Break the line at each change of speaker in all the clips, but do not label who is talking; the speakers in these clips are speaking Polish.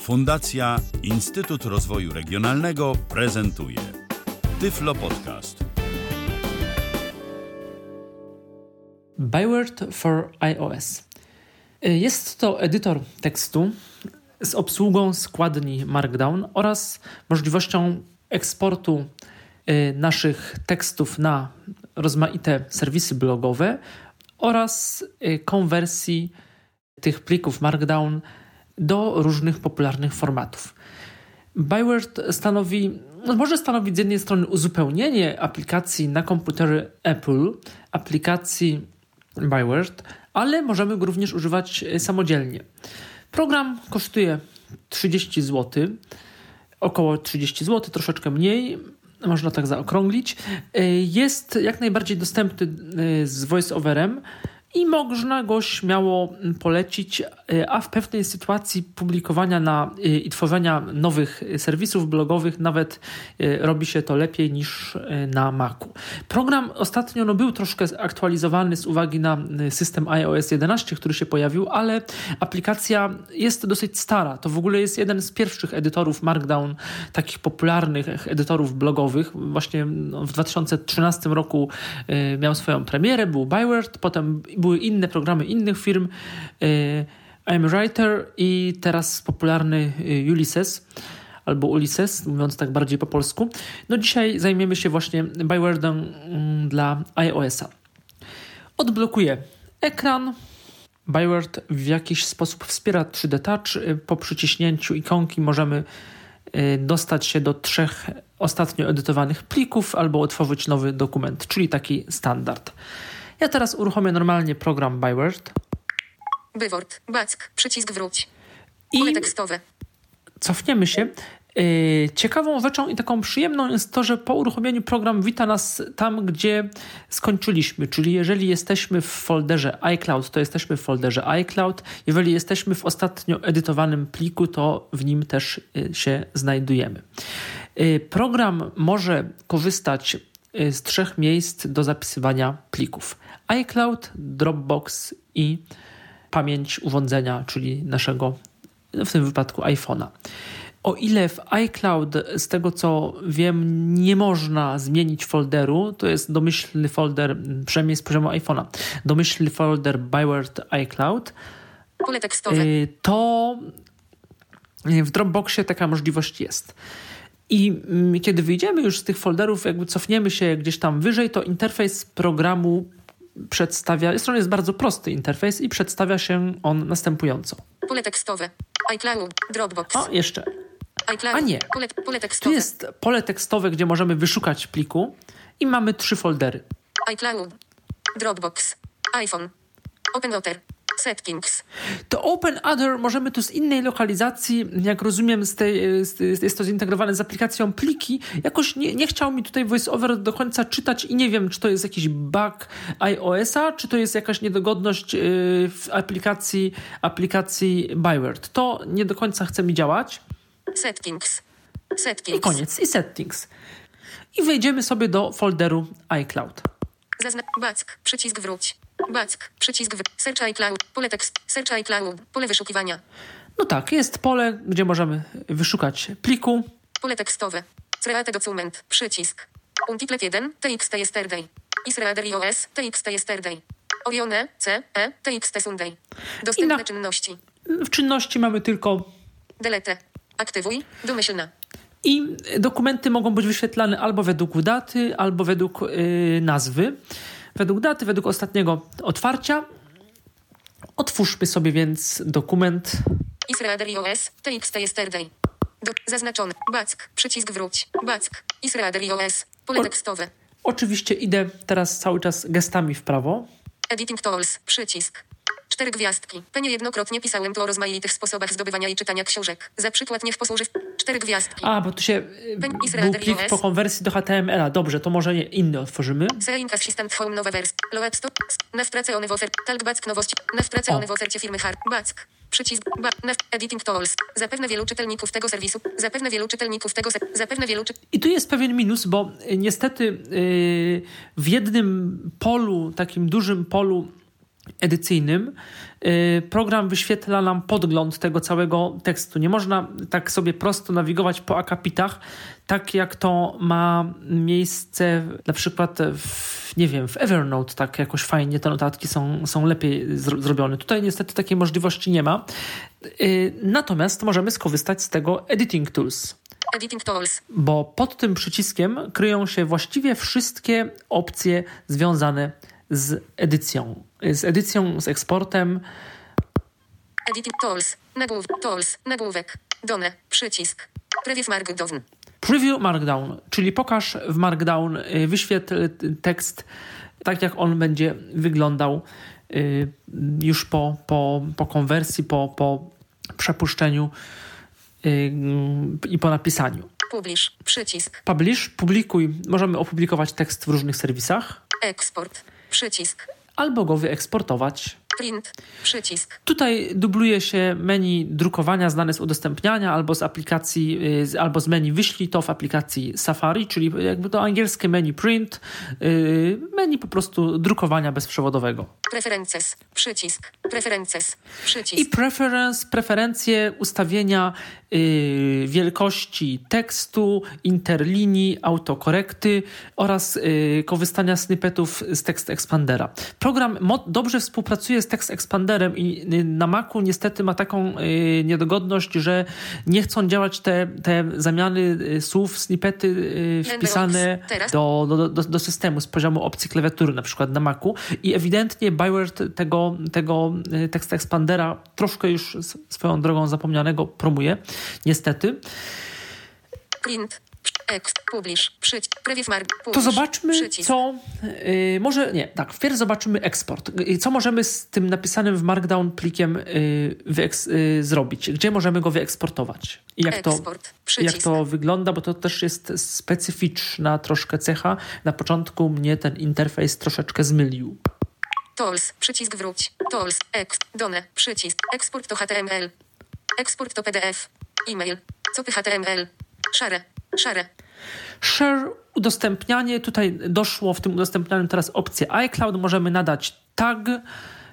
Fundacja Instytut Rozwoju Regionalnego prezentuje Tyflo Podcast.
Byword for iOS. Jest to edytor tekstu z obsługą składni Markdown oraz możliwością eksportu y, naszych tekstów na rozmaite serwisy blogowe oraz y, konwersji tych plików Markdown do różnych popularnych formatów. Byword stanowi, no może stanowić z jednej strony uzupełnienie aplikacji na komputery Apple, aplikacji Byword, ale możemy go również używać e, samodzielnie. Program kosztuje 30 zł, około 30 zł, troszeczkę mniej, można tak zaokrąglić. E, jest jak najbardziej dostępny e, z voiceoverem i można go śmiało polecić, e, a w pewnej sytuacji publikowania na, e, i tworzenia nowych serwisów blogowych nawet e, robi się to lepiej niż na Macu. Program ostatnio no, był troszkę aktualizowany z uwagi na system iOS 11, który się pojawił, ale aplikacja jest dosyć stara. To w ogóle jest jeden z pierwszych edytorów Markdown, takich popularnych edytorów blogowych. Właśnie no, w 2013 roku miał swoją premierę, był Byword, potem były inne programy innych firm. Y, I'm Writer i teraz popularny y, Ulysses albo Ulysses, mówiąc tak bardziej po polsku. No dzisiaj zajmiemy się właśnie Bywordem mm, dla iOS-a. Odblokuję ekran. Byword w jakiś sposób wspiera 3D Touch. Y, po przyciśnięciu ikonki możemy dostać się do trzech ostatnio edytowanych plików albo otworzyć nowy dokument, czyli taki standard. Ja teraz uruchomię normalnie program Byword.
Byword, back, przycisk wróć. Pole tekstowe.
Cofniemy się. Yy, ciekawą rzeczą i taką przyjemną jest to, że po uruchomieniu program wita nas tam, gdzie skończyliśmy. Czyli jeżeli jesteśmy w folderze iCloud, to jesteśmy w folderze iCloud. Jeżeli jesteśmy w ostatnio edytowanym pliku, to w nim też yy, się znajdujemy. Yy, program może korzystać z trzech miejsc do zapisywania plików iCloud, Dropbox i pamięć urządzenia, czyli naszego, w tym wypadku iPhone'a. O ile w iCloud, z tego co wiem, nie można zmienić folderu, to jest domyślny folder, przynajmniej z poziomu iPhone'a, domyślny folder Byword iCloud. Y, to w Dropboxie taka możliwość jest. I mm, kiedy wyjdziemy już z tych folderów, jakby cofniemy się gdzieś tam wyżej, to interfejs programu przedstawia, zresztą jest bardzo prosty interfejs i przedstawia się on następująco.
Pole tekstowe, iCloud, Dropbox.
O, jeszcze.
iCloud,
A nie.
Pole, pole.
Tu jest pole tekstowe, gdzie możemy wyszukać pliku i mamy trzy foldery.
iCloud, Dropbox, iPhone, OpenWriter, Settings.
To Open Other możemy tu z innej lokalizacji, jak rozumiem, z tej, z, jest to zintegrowane z aplikacją pliki. Jakoś nie, nie chciał mi tutaj VoiceOver do końca czytać i nie wiem, czy to jest jakiś bug iOS-a, czy to jest jakaś niedogodność yy, w aplikacji, aplikacji Byword. To nie do końca chce mi działać.
Settings. Settings.
I koniec. I settings. I wejdziemy sobie do folderu iCloud.
Zaznacz back, przycisk wróć. Back, przycisk w Search iCloud, pole tekst, Search iCloud, pole wyszukiwania.
No tak, jest pole, gdzie możemy wyszukać pliku.
Pole tekstowe. Create document, przycisk. Untitlet 1, TXT yesterday. Israel iOS, TXT yesterday. Orione, C, E, TXT Sunday. Dostępne
na-
czynności.
W czynności mamy tylko
Delete. Aktywuj, domyślna.
I dokumenty mogą być wyświetlane albo według daty, albo według yy, nazwy. Według daty, według ostatniego otwarcia. Otwórzmy sobie więc dokument.
Israel iOS, TXT yesterday. Do, zaznaczony. Back, przycisk wróć. Back, Israel iOS, pole
O-
tekstowe.
Oczywiście idę teraz cały czas gestami w prawo.
Editing Tools, przycisk. Cztery gwiazdki. P niejednokrotnie pisałem tu o rozmaitych sposobach zdobywania i czytania książek. Za przykład niech posłuży. Cztery gwiazdki.
A, bo tu się
Pen-
był
Israel
plik po konwersji do HTML-a. Dobrze, to może inny otworzymy.
Selling Assistant Home nowe wersje. Load stop. Nav pracę w ofercie. Talk back nowości. Nav pracę
O.
w ofercie firmy Hard. Back. Przycisk. Ba. Nav. Editing Tools. Zapewne wielu czytelników tego serwisu. Zapewne wielu czytelników tego ser... Zapewne wielu czy...
I tu jest pewien minus, bo y, niestety yy, w jednym polu, takim dużym polu edycyjnym y, program wyświetla nam podgląd tego całego tekstu. Nie można tak sobie prosto nawigować po akapitach, tak jak to ma miejsce na przykład w, nie wiem, w Evernote, tak jakoś fajnie te notatki są, są lepiej zrobione. Tutaj niestety takiej możliwości nie ma. Y, natomiast możemy skorzystać z tego Editing Tools.
Editing Tools.
Bo pod tym przyciskiem kryją się właściwie wszystkie opcje związane z edycją. Z edycją, z eksportem.
Editing Tools. Nagłów, tools. Nagłówek. Done. Przycisk. Preview Markdown.
Preview Markdown, czyli pokaż w Markdown, y, wyświetl tekst tak, jak on będzie wyglądał y, już po, po, po konwersji, po, po przepuszczeniu y, i po napisaniu.
Publish. Przycisk.
Publish. Publikuj. Możemy opublikować tekst w różnych serwisach.
Eksport. Przycisk.
Albo go wyeksportować.
Print. Przycisk.
Tutaj dubluje się menu drukowania znane z udostępniania albo z aplikacji, y, albo z menu wyślij to w aplikacji Safari, czyli jakby to angielskie menu print, y, menu po prostu drukowania bezprzewodowego.
Preferences. Przycisk. Preferences. Przycisk.
I preference, preferencje, ustawienia yy, wielkości tekstu, interlinii, autokorekty oraz korzystania snippetów z Text Expandera. Program dobrze współpracuje z Text Expanderem i yy, na Macu niestety ma taką yy, niedogodność, że nie chcą działać te, te zamiany yy, słów, snippety wpisane do, do, do, do systemu z poziomu opcji klawiatury, na przykład na Macu i ewidentnie Bioware tego, tego y, tekst expandera troszkę już swoją drogą zapomnianego promuje, niestety.
Print. Ex, publish, przycisk, preview mark, publish,
To zobaczmy,
przycisk.
co. Yy, może nie, tak, wpierw zobaczymy eksport. Yy, co możemy z tym napisanym w Markdown plikiem yy, zrobić? Gdzie możemy go wyeksportować? I jak
Eksport,
to, jak to wygląda, bo to też jest specyficzna troszkę cecha. Na początku mnie ten interfejs troszeczkę zmylił.
Tools, przycisk wróć. Tools, ex, done, przycisk, eksport to HTML. Eksport to PDF. E-mail, copy HTML. Share, share.
Share, udostępnianie. Tutaj doszło w tym udostępnianiu teraz opcję iCloud. Możemy nadać tag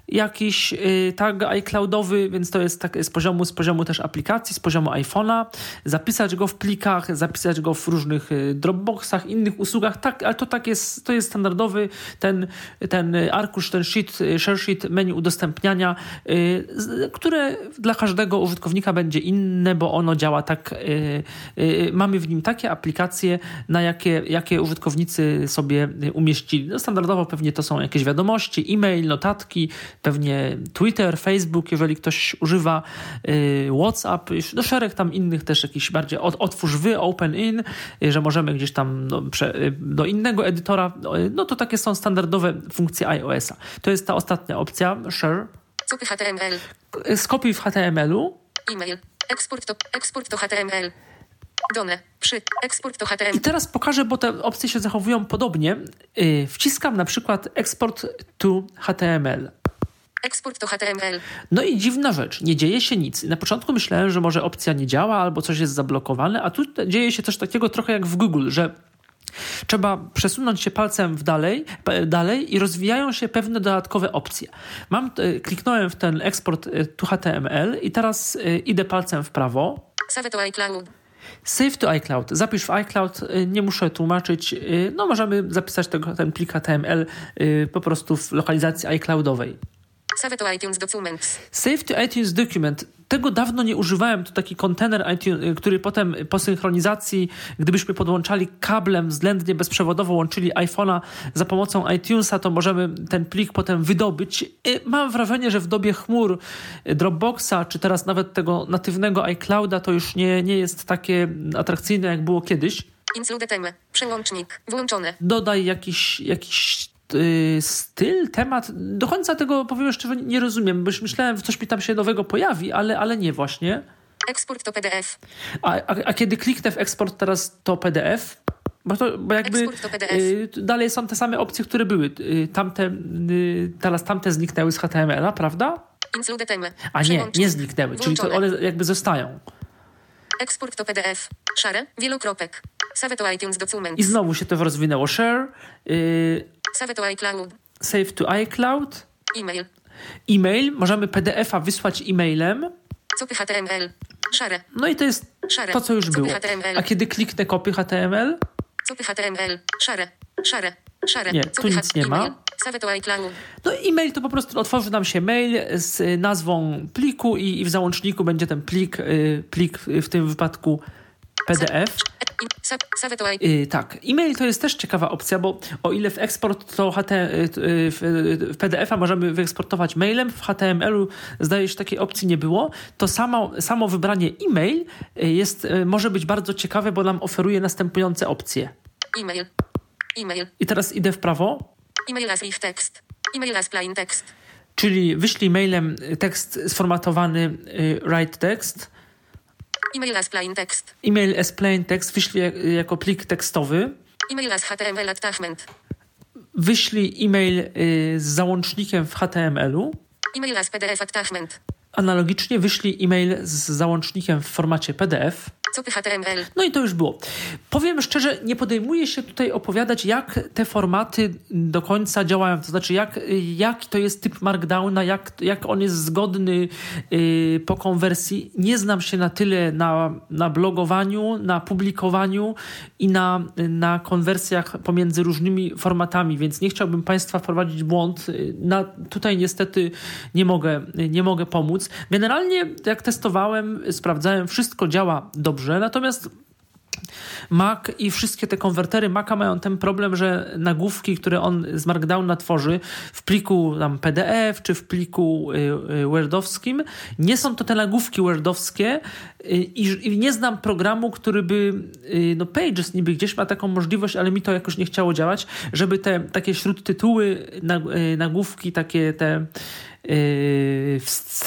jakiś y, tag iCloudowy, więc to jest tak z poziomu, z poziomu też aplikacji, z poziomu iPhone'a, zapisać go w plikach, zapisać go w różnych y, Dropboxach, innych usługach, tak, ale to tak jest, to jest standardowy ten, ten arkusz, ten sheet, y, share sheet, menu udostępniania, które dla każdego użytkownika będzie inne, bo ono działa tak, mamy w nim takie aplikacje, na jakie, jakie użytkownicy sobie umieścili. No, standardowo pewnie to są jakieś wiadomości, e-mail, notatki, pewnie Twitter, Facebook, jeżeli ktoś używa y, WhatsApp, no szereg tam innych też jakichś bardziej otwórz wy, open in, y, że możemy gdzieś tam no, prze, y, do innego edytora, no to takie są standardowe funkcje iOS-a. To jest ta ostatnia opcja, share.
Copy HTML.
Skopiuj w HTML-u.
E-mail. Eksport to, eksport to HTML. Done. Przy. Eksport to HTML.
I teraz pokażę, bo te opcje się zachowują podobnie. Wciskam na przykład eksport to HTML.
Eksport to HTML.
No i dziwna rzecz, nie dzieje się nic. Na początku myślałem, że może opcja nie działa albo coś jest zablokowane, a tu dzieje się coś takiego trochę jak w Google, że Trzeba przesunąć się palcem w dalej, dalej i rozwijają się pewne dodatkowe opcje. Mam, e, kliknąłem w ten eksport e, to HTML i teraz e, idę palcem w prawo.
Save to iCloud.
Save to iCloud. Zapisz w iCloud, nie muszę tłumaczyć. No, możemy zapisać tego, ten plik HTML po prostu w lokalizacji iCloudowej.
Save to iTunes Documents.
Save to iTunes Document. Tego dawno nie używałem. To taki kontener, iTunes, który potem po synchronizacji, gdybyśmy podłączali kablem względnie bezprzewodowo, łączyli iPhone'a za pomocą iTunesa, to możemy ten plik potem wydobyć. Mam wrażenie, że w dobie chmur Dropboxa, czy teraz nawet tego natywnego iClouda, to już nie, nie jest takie atrakcyjne, jak było kiedyś.
Include temy. Przełącznik. Włączone.
Dodaj jakiś, jakiś Y, styl, temat. Do końca tego powiem szczerze nie rozumiem, bo już myślałem, że coś mi tam się nowego pojawi, ale, ale nie właśnie.
Eksport to PDF.
A, a, a kiedy kliknę w eksport teraz to PDF, bo, to, bo jakby y, dalej są te same opcje, które były. Y, tamte, y, teraz tamte zniknęły z HTML-a, prawda?
Include temy.
A nie, nie zniknęły, czyli to one jakby zostają.
Eksport to PDF. Share, wielokropek. Save to iTunes Documents.
I znowu się to rozwinęło. Share. Yy,
Save to iCloud.
Save to iCloud.
E-mail.
E-mail, możemy PDF-a wysłać e-mailem.
Copy HTML. Szare.
No i to jest
Szare.
to, co już
Copy
było.
HTML.
A kiedy kliknę kopy HTML,
Copy HTML. Szare. Szare. Szare.
Nie,
Copy
tu nic nie ma. no e-mail to po prostu otworzy nam się mail z nazwą pliku i, i w załączniku będzie ten plik, y, plik w tym wypadku PDF. Y, tak, e-mail to jest też ciekawa opcja, bo o ile w eksport to HT, y, y, w, PDF-a możemy wyeksportować mailem, w HTML-u zdaje się takiej opcji nie było, to samo, samo wybranie e-mail jest, może być bardzo ciekawe, bo nam oferuje następujące opcje.
e-mail. E-mail.
I teraz idę w prawo,
E-mail as rich text. E-mail as plain text.
czyli wyślij mailem tekst sformatowany write text,
E-mail as plain text.
e-mail as plain text wyślij jak- jako plik tekstowy,
E-mail as HTML attachment.
wyślij e-mail y, z załącznikiem w HTML-u,
E-mail as PDF attachment.
Analogicznie wyślij e-mail z załącznikiem w formacie PDF.
Copy HTML.
No i to już było. Powiem szczerze, nie podejmuję się tutaj opowiadać, jak te formaty do końca działają. To znaczy, jak, jak to jest typ Markdowna, jak, jak on jest zgodny yy, po konwersji. Nie znam się na tyle na, na blogowaniu, na publikowaniu i na, na konwersjach pomiędzy różnymi formatami, więc nie chciałbym Państwa wprowadzić błąd. Yy, Na, tutaj niestety nie mogę, nie mogę pomóc. Generalnie, jak testowałem, sprawdzałem, wszystko działa dobrze, natomiast Mac i wszystkie te konwertery Maca mają ten problem, że nagłówki, które on z Markdowna tworzy w pliku tam PDF czy w pliku y, y, Wordowskim, nie są to te nagłówki Wordowskie y, i, nie znam programu, który by, no Pages niby gdzieś ma taką możliwość, ale mi to jakoś nie chciało działać, żeby te takie śródtytuły, nag, nagłówki, takie te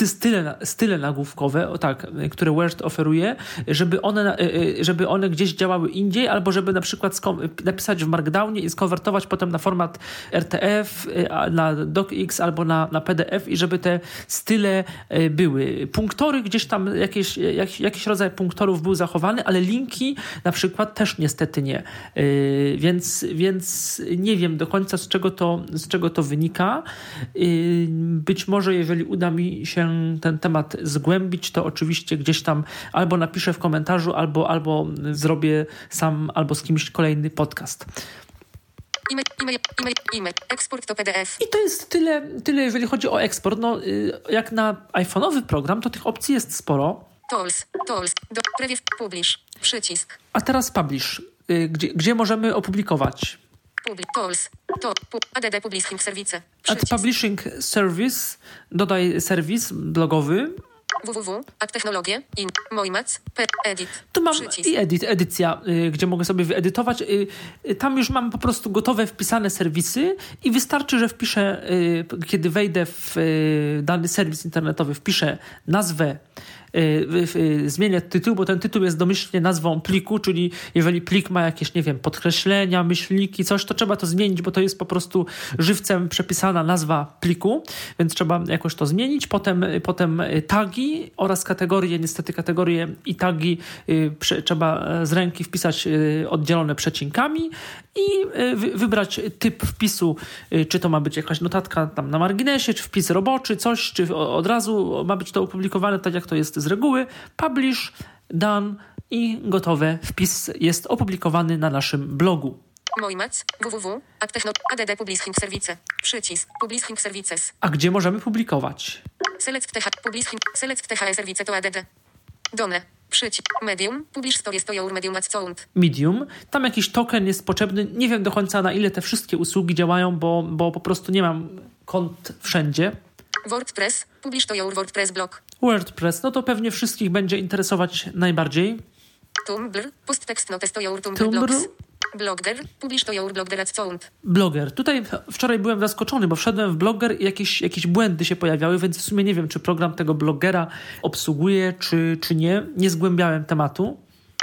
style, style nagłówkowe, o tak, które Word oferuje, żeby one, żeby one gdzieś działały indziej, albo żeby na przykład napisać w Markdownie i skonwertować potem na format RTF, na DocX albo na, na PDF i żeby te style były. Punktory gdzieś tam, jakieś, jak, jakiś rodzaj punktorów był zachowany, ale linki na przykład też niestety nie. Więc, więc nie wiem do końca z czego to, z czego to wynika. Być może jeżeli uda mi się ten temat zgłębić, to oczywiście gdzieś tam albo napiszę w komentarzu, albo, albo zrobię sam, albo z kimś kolejny podcast.
E-mail, e-mail, e-mail. Eksport to PDF.
I to jest tyle, tyle jeżeli chodzi o eksport. No, jak na iPhone'owy program, to tych opcji jest sporo.
Tools, tools, do, preview, publish, przycisk.
A teraz publish, gdzie, gdzie możemy opublikować.
Tools, to, add publishing service.
Add publishing service, dodaj serwis blogowy.
Www, technologie, in, edit.
Tu mam
przycisk.
i edit, edycja, y, gdzie mogę sobie wyedytować. Y, y, tam już mam po prostu gotowe wpisane serwisy i wystarczy, że wpiszę, y, kiedy wejdę w y, dany serwis internetowy, wpiszę nazwę zmienię tytuł, bo ten tytuł jest domyślnie nazwą pliku, czyli jeżeli plik ma jakieś, nie wiem, podkreślenia, myślniki, coś, to trzeba to zmienić, bo to jest po prostu żywcem przepisana nazwa pliku, więc trzeba jakoś to zmienić. Potem, potem tagi oraz kategorie, niestety kategorie i tagi trzeba z ręki wpisać oddzielone przecinkami i wybrać typ wpisu, czy to ma być jakaś notatka tam na marginesie, czy wpis roboczy, coś, czy od razu ma być to opublikowane tak, jak to jest z reguły. Publish, done i gotowe. Wpis jest opublikowany na naszym blogu.
Moimac, www, ad techno, add publishing service. Przycisk, publishing services.
A gdzie możemy publikować?
Select TH, publishing, select TH service to add. Done. Przycisk. Medium. Publish stories to your medium at sound.
Medium. Tam jakiś token jest potrzebny. Nie wiem do końca na ile te wszystkie usługi działają, bo, bo po prostu nie mam kont wszędzie.
WordPress. Publish to your WordPress blog.
WordPress. No to pewnie wszystkich będzie interesować najbardziej.
Tumblr. Post text notes to your Tumblr,
Tumblr.
Blogger. Publish to your blogger at sound.
Blogger. Tutaj wczoraj byłem zaskoczony, bo wszedłem w Blogger i jakieś, jakieś błędy się pojawiały, więc w sumie nie wiem, czy program tego bloggera obsługuje, czy, czy nie. Nie zgłębiałem tematu.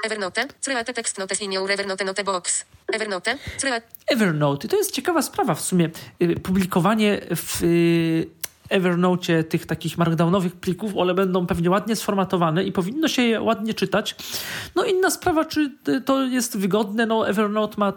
Evernote. Create text notes in your Evernote note box. Evernote. Create.
Evernote. I to jest ciekawa sprawa w sumie. Y, Publikowanie w y, Evernote tych takich markdownowych plików, one będą pewnie ładnie sformatowane i powinno się je ładnie czytać. No inna sprawa, czy to jest wygodne. No Evernote ma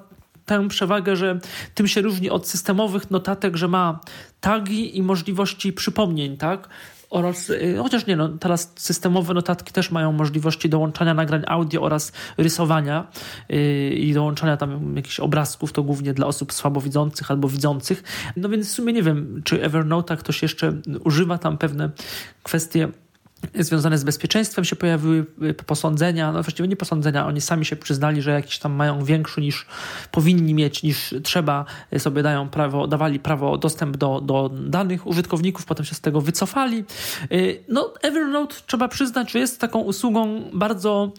tę przewagę, że tym się różni od systemowych notatek, że ma tagi i możliwości przypomnień, tak? Oraz, y, chociaż nie no, teraz systemowe notatki też mają możliwości dołączania nagrań audio oraz rysowania yy, i dołączania tam jakichś obrazków, to głównie dla osób słabowidzących albo widzących. No więc w sumie nie wiem, czy Evernote ktoś jeszcze używa tam pewne kwestie związane z bezpieczeństwem się pojawiły y, posądzenia, no właściwie nie posądzenia, oni sami się przyznali, że jakiś tam mają większy niż powinni mieć, niż trzeba, y, sobie dają prawo, dawali prawo dostęp do, do danych użytkowników, potem się z tego wycofali. Y, no Evernote trzeba przyznać, że jest taką usługą bardzo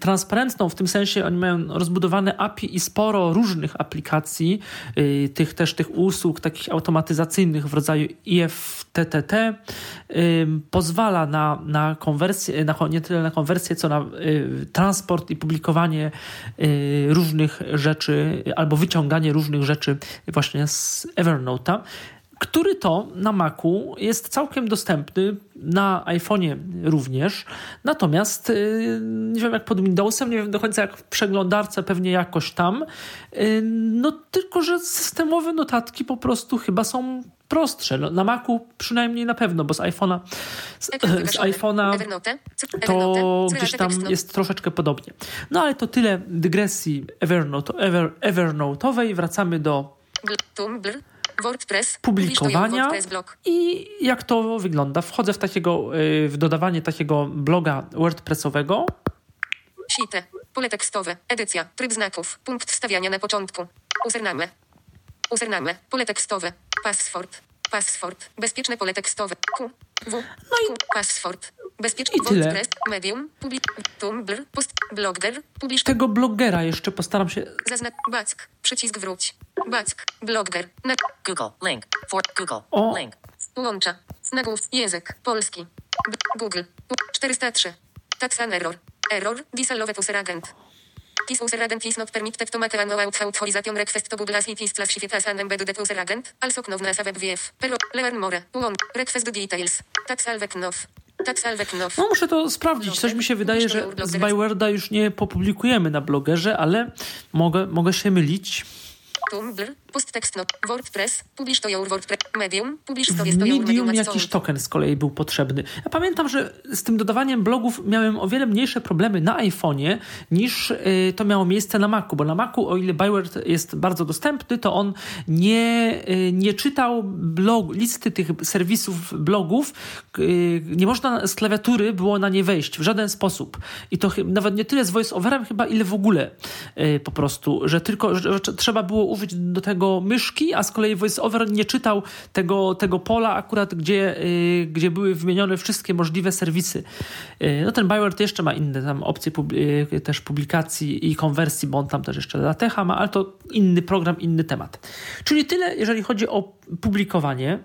transparentną, w tym sensie oni mają rozbudowane API i sporo różnych aplikacji, yy, tych też tych usług takich automatyzacyjnych w rodzaju IFTTT, yy, pozwala na, na konwersję, na, nie tyle na konwersję, co na y, transport i publikowanie y, różnych rzeczy albo wyciąganie różnych rzeczy właśnie z Evernote'a który to na Macu jest całkiem dostępny, na iPhone'ie również. Natomiast y, nie wiem jak pod Windowsem, nie wiem do końca jak w przeglądarce, pewnie jakoś tam. Y, no tylko, że systemowe notatki po prostu chyba są prostsze. No, na Macu przynajmniej na pewno, bo z iPhone'a z, z iPhone'a to gdzieś tam jest troszeczkę podobnie. No ale to tyle dygresji Evernote, Ever, Evernote'owej. Wracamy do
WordPress,
publikowania
WordPress
i jak to wygląda. Wchodzę w takiego, y, w dodawanie takiego bloga WordPressowego.
Site, pole tekstowe, edycja, tryb znaków, punkt wstawiania na początku, username, username, pole tekstowe, password, password, bezpieczne pole tekstowe, Q, W, no i password, bezpieczny
I tyle.
WordPress, medium, public, Tumblr, post, blogger, publish,
Tego blogera jeszcze postaram się
Zaznacz back. Przycisk wróć. Back. Blogger. Na
Google. Link. For Google.
O.
Link.
łącza. Nagłów. Język. Polski. B Google. 403. Tax an error. Error. Disallowe user agent. This user agent is not permitted to make an authorization request to Google as it is classified as an embedded user agent, also known as a WebVF. Pero, learn more. Łącz. Request details. Tax alvek
No muszę to sprawdzić. Coś mi się wydaje, że z Bywarda już nie popublikujemy na blogerze, ale mogę, mogę się mylić.
Tumblr. Posttekst not. WordPress. Publish to your WordPress. Medium. Publish to your
Medium
medium
jakiś token z kolei był potrzebny. Ja pamiętam, że z tym dodawaniem blogów miałem o wiele mniejsze problemy na iPhone'ie niż y, to miało miejsce na Macu, bo na Macu, o ile Byword jest bardzo dostępny, to on nie, y, nie czytał blog, listy tych serwisów blogów. Y, nie można z klawiatury było na nie wejść w żaden sposób. I to nawet nie tyle z voice-overem chyba, ile w ogóle y, po prostu, że tylko że, że trzeba było użyć do tego myszki, a z kolei voice-over nie czytał tego, tego pola akurat, gdzie, y, gdzie były wymienione wszystkie możliwe serwisy. Y, no ten Byword jeszcze ma inne tam opcje pub, y, też publikacji i konwersji, bo on tam też jeszcze latecha ma, ale to inny program, inny temat. Czyli tyle, jeżeli chodzi o publikowanie.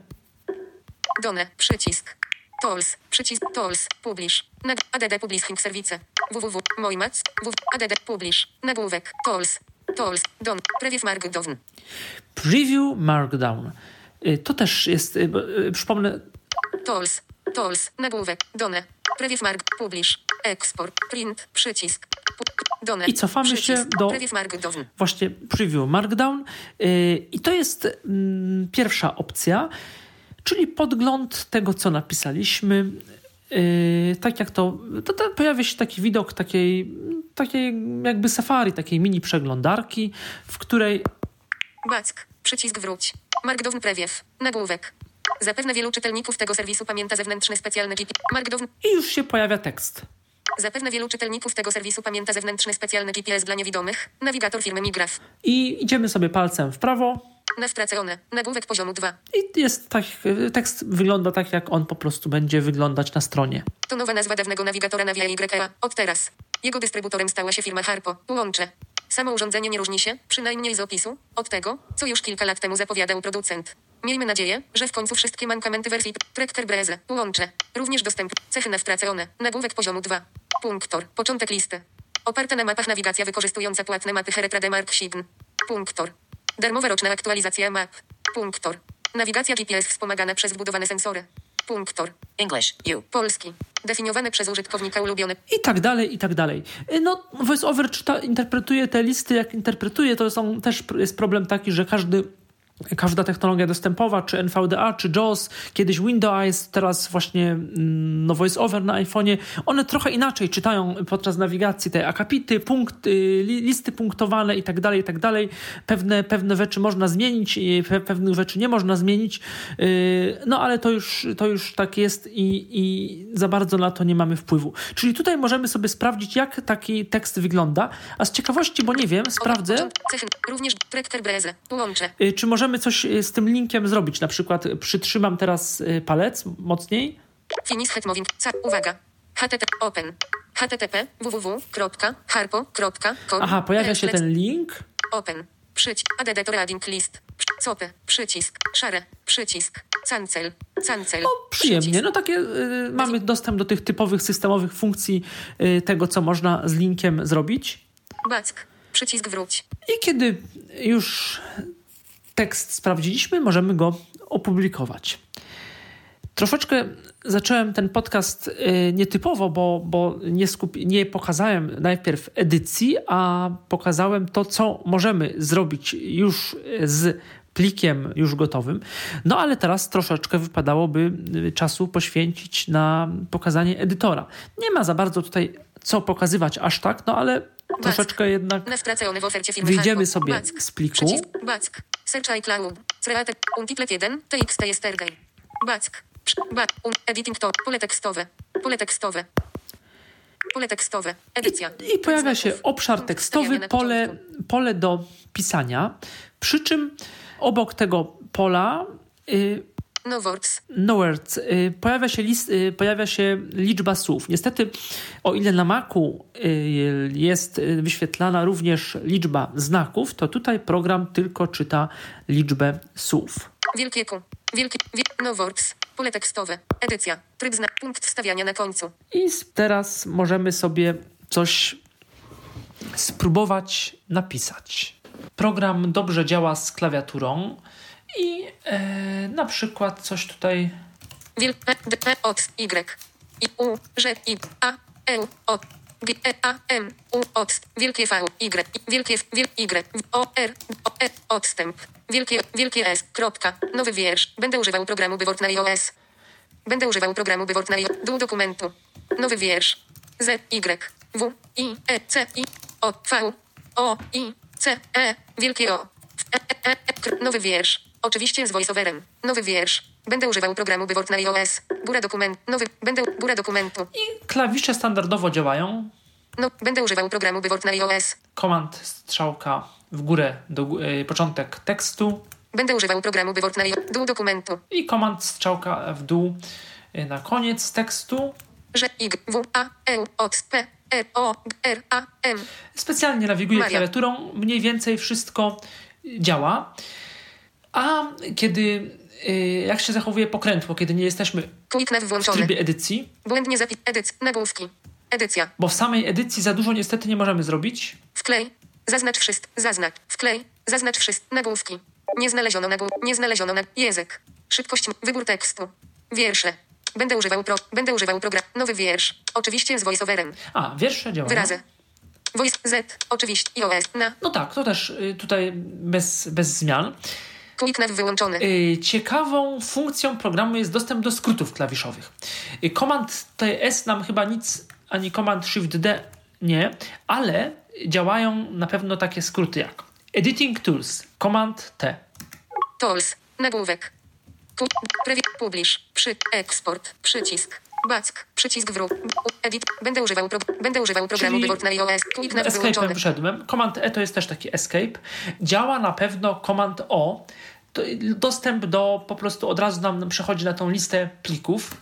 Done. Przycisk. Tools. Przycisk. Tools. Publish. ADD Publishing Service. www. Moimac. www. ADD Publish. Nagłówek. Tools. Tools. Don. Preview Markdown.
Preview Markdown. Y, To też jest, y, y, przypomnę,
Tools. Tools. Nagłówek. Done. Preview Mark. Publish. Export. Print. Przycisk. Done.
I cofamy się
Przycisk.
do-
Preview Markdown.
właśnie preview Markdown. I to jest mm, pierwsza opcja, czyli podgląd tego, co napisaliśmy. Yy, tak jak to, to, to pojawia się taki widok takiej, takiej jakby safari, takiej mini przeglądarki, w której
Back. Przycisk wróć. Markdown Preview. Nagłówek. Zapewne wielu czytelników tego serwisu pamięta zewnętrzny specjalny GP. Markdown.
i już się pojawia tekst.
Zapewne wielu czytelników tego serwisu pamięta zewnętrzny specjalny GPS dla niewidomych. Nawigator firmy Migraf.
I idziemy sobie palcem w prawo
Na stracone. Nagłówek poziomu 2.
i jest tak, tekst wygląda tak, jak on po prostu będzie wyglądać na stronie.
To nowa nazwa dawnego nawigatora Navia YA. Od teraz. Jego dystrybutorem stała się firma Harpo. Łącze. Samo urządzenie nie różni się, przynajmniej z opisu, od tego, co już kilka lat temu zapowiadał producent. Miejmy nadzieję, że w końcu wszystkie mankamenty wersji Tracker Breze. Łącze. Również dostęp. Cechy na stracone. Nagłówek poziomu 2. Punktor. Początek listy. Oparta na mapach nawigacja wykorzystująca płatne mapy Heretrade Mark 7. Punktor. Darmowa roczna aktualizacja map. Punktor. Nawigacja GPS wspomagana przez wbudowane sensory. Punktor.
English. U.
Polski. Definiowane przez użytkownika ulubione.
i tak dalej, i tak dalej. Y, No, VoiceOver czyta, interpretuje te listy, jak interpretuje, to są też jest problem taki, że każdy Każda technologia dostępowa, czy NVDA, czy JAWS, kiedyś Windows teraz właśnie mm, no VoiceOver na iPhone'ie, one trochę inaczej czytają podczas nawigacji te akapity, punkty, li, listy punktowane i tak dalej, i tak dalej. Pewne, pewne rzeczy można zmienić, pewnych rzeczy nie można zmienić, yy, no ale to już, to już tak jest i, i za bardzo na to nie mamy wpływu. Czyli tutaj możemy sobie sprawdzić, jak taki tekst wygląda, a z ciekawości, bo nie wiem, sprawdzę.
Również Breze.
Y, Czy możemy coś y, z tym linkiem zrobić? Na przykład y, przytrzymam teraz y, palec mocniej.
Finis hetmoving. Ca. Uwaga. http open. http www.harpo.com
Aha, pojawia się ten link.
Open. Przycisk. Add to reading list. Copy. Przycisk. Szare. Przycisk. Cancel. Cancel.
O, przyjemnie.
Przycisk.
No takie y, mamy dostęp do tych typowych systemowych funkcji y, tego, co można z linkiem zrobić.
Back. Przycisk wróć.
I kiedy już tekst sprawdziliśmy, możemy go opublikować. Troszeczkę zacząłem ten podcast y, nietypowo, bo, bo nie, skupi- nie pokazałem najpierw edycji, a pokazałem to, co możemy zrobić już z plikiem już gotowym. No ale teraz troszeczkę wypadałoby y, czasu poświęcić na pokazanie edytora. Nie ma za bardzo tutaj co pokazywać aż tak, no ale troszeczkę jednak Wyjdziemy sobie
Back.
z pliku.
Search iCloud. Create. Untiplet 1. TXT yesterday. Back. Back. Un. Editing to. Pole tekstowe. Pole tekstowe. Pole tekstowe. Edycja.
I pojawia się obszar tekstowy, pole, pole do pisania, przy czym obok tego pola y,
No words.
no words, y, pojawia, się list, y, pojawia się liczba słów. Niestety, o ile na Macu y, jest wyświetlana również liczba znaków, to tutaj program tylko czyta liczbę słów.
Wielkie Q. Wielki. Wie, no words. Pole tekstowe. Edycja. Tryb znak. Punkt wstawiania na końcu.
I teraz możemy sobie coś spróbować napisać. Program dobrze działa z klawiaturą i e, na przykład coś tutaj.
Od. Y. I. U. Ż. I. A. E. O. G. E. A. M. U. Od. Wielkie V. Y. Wielkie. Wiel. Y. O. R. O. E. Odstęp. Wielkie. Wielkie S. Kropka. Nowy wiersz. Będę używał programu Byword na iOS. Będę używał programu Byword na iOS. Dół dokumentu. Nowy wiersz. Z. Y. W. I. E. C. I. O. V. O. I. C. E. Wielkie O. E, e, e, e, Nowy wiersz. Oczywiście z voiceoverem. Nowy wiersz. Będę używał programu Byword na iOS. Góra dokument. Nowy. Będę. Góra dokumentu.
I klawisze standardowo działają.
No. Będę używał programu Byword na iOS.
Komand strzałka w górę, do, e, początek tekstu
Będę używał programu Byword na iOS. Dół dokumentu.
i komand strzałka w dół e, na koniec tekstu.
Że Y. W. A. E. Od. P. E. O. R. A. M.
Specjalnie nawiguję klawiaturą, mniej więcej wszystko działa. A kiedy, y, jak się zachowuje pokrętło, kiedy nie jesteśmy
nav
w
włączony.
trybie edycji,
Błędnie zapis. Edyc. Nagłówki. Edycja.
bo w samej edycji za dużo niestety nie możemy zrobić.
Wklej. Zaznacz wszystko. Zaznacz. Wklej. Zaznacz wszystko. Nagłówki. Nie znaleziono nagłów. Nie znaleziono na język. Szybkość. Wybór tekstu. Wiersze. Będę używał pro. Będę używał program. Nowy wiersz. Oczywiście z voiceoverem.
A, wiersze działają.
Wyrazy. Voice Z. Oczywiście. iOS. Na.
No tak, to też y, tutaj bez, bez zmian.
Quick nav wyłączony.
Y, Ciekawą funkcją programu jest dostęp do skrótów klawiszowych. Y, Command TS nam chyba nic, ani Command Shift D nie, ale działają na pewno takie skróty jak Editing Tools, Command T.
Tools. Nagłówek. Publish. Przy. Eksport. Przycisk. Back. Przycisk wróg. Edit. Będę używał, pro... Będę używał programu
Czyli
Byword na iOS. Nav
Escape'em
wyłączony.
wyszedłem. Command E to jest też taki escape. Działa na pewno Command O. Dostęp do po prostu od razu nam przechodzi na tą listę plików.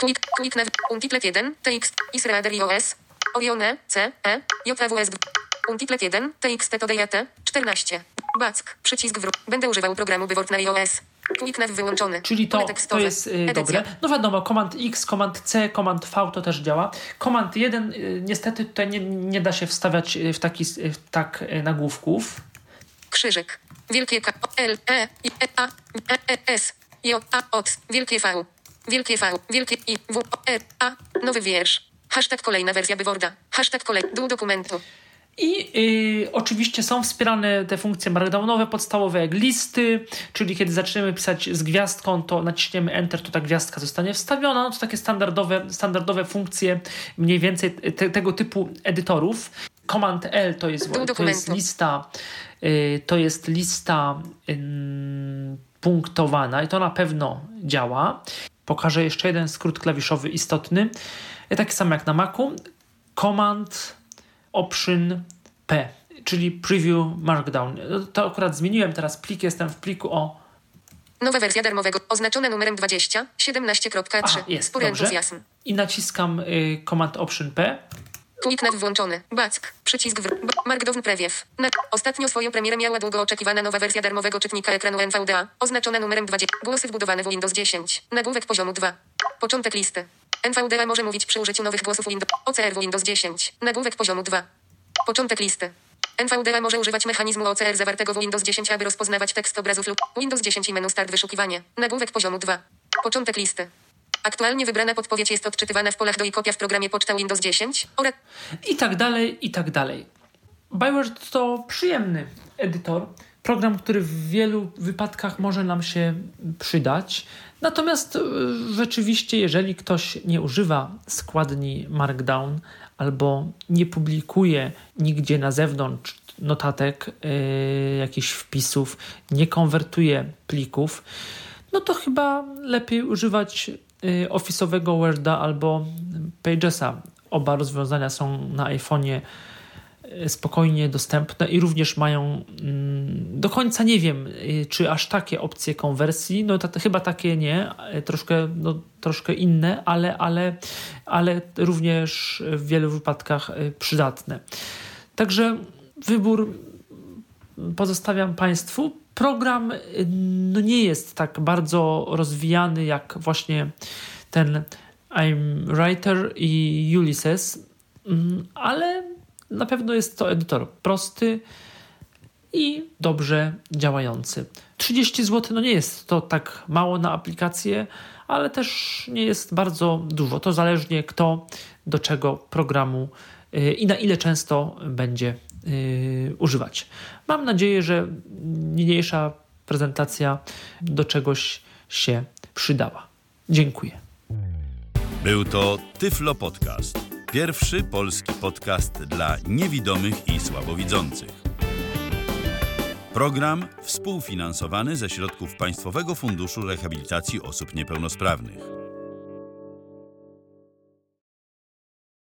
Quick, quick nav, Untiplet 1, TX, Israel iOS, Orione, C, E, JWS, Untiplet 1, TXT to DJT, 14, Back, przycisk wróg, będę używał programu Byword na iOS, Quick nav wyłączony,
Czyli to, to jest y,
edycja.
dobre. No wiadomo, Command X, Command C, Command V to też działa. Command 1 y, niestety tutaj nie, nie da się wstawiać y, w taki y, w tak y, nagłówków.
Krzyżyk, wielkie K, L, E, I, E, A, E, E, S, J, A, OT, wielkie V, wielkie V, wielkie I, W, R, A, nowy wiersz. Hashtag kolejna wersja byworda. Hashtag kolej, dół dokumentu.
I y, oczywiście są wspierane te funkcje markdownowe podstawowe jak listy, czyli kiedy zaczniemy pisać z gwiazdką, to naciśniemy Enter, to ta gwiazdka zostanie wstawiona. No to takie standardowe, standardowe funkcje mniej więcej te, tego typu edytorów. Command L to jest, to jest lista, to jest lista punktowana i to na pewno działa. Pokażę jeszcze jeden skrót klawiszowy istotny. Y, Taki sam jak na Macu. Command Option P, czyli Preview Markdown. To akurat zmieniłem teraz plik, jestem w pliku o.
Nowa wersja darmowego, oznaczona numerem 20, 17.3.
Aha, jest, dobrze.
entuzjazm.
I naciskam y, Command Option P.
Nav włączony. Back. Przycisk w. Markdown Preview. Na. Ostatnio swoją premierę miała długo oczekiwana nowa wersja darmowego czytnika ekranu NVDA, oznaczona numerem 20. Głosy wbudowane w Windows 10. Nagłówek poziomu 2. Początek listy. NVDA może mówić przy użyciu nowych głosów Windows. OCR w Windows 10. Nagłówek poziomu 2. Początek listy. NVDA może używać mechanizmu OCR zawartego w Windows 10, aby rozpoznawać tekst obrazów lub Windows 10 i menu Start wyszukiwanie. Nagłówek poziomu 2. Początek listy. Aktualnie wybrana podpowiedź jest odczytywana w polach do i kopia w programie Poczta Windows 10 oraz
I tak dalej, i tak dalej. Byword to przyjemny edytor. Program, który w wielu wypadkach może nam się przydać. Natomiast y, rzeczywiście, jeżeli ktoś nie używa składni Markdown albo nie publikuje nigdzie na zewnątrz notatek, y, jakichś wpisów, nie konwertuje plików, no to chyba lepiej używać Office'owego Worda albo Pagesa. Oba rozwiązania są na iPhone'ie y, spokojnie dostępne i również mają mm, do końca nie wiem, y, czy aż takie opcje konwersji, no chyba takie nie, y, troszkę, no, troszkę inne, ale, ale, ale również w wielu wypadkach y, przydatne. Także wybór pozostawiam Państwu. Program y, no, nie jest tak bardzo rozwijany jak właśnie ten I'm Writer i Ulysses, mm, ale na pewno jest to edytor prosty i dobrze działający. 30 zł no nie jest to tak mało na aplikację, ale też nie jest bardzo dużo. To zależnie kto do czego programu y, i na ile często będzie używać. Mam nadzieję, że niniejsza prezentacja do czegoś się przydała. Dziękuję.
Był to Tyflo Podcast. Pierwszy polski podcast dla niewidomych i słabowidzących. Program współfinansowany ze środków Państwowego Funduszu Rehabilitacji Osób Niepełnosprawnych.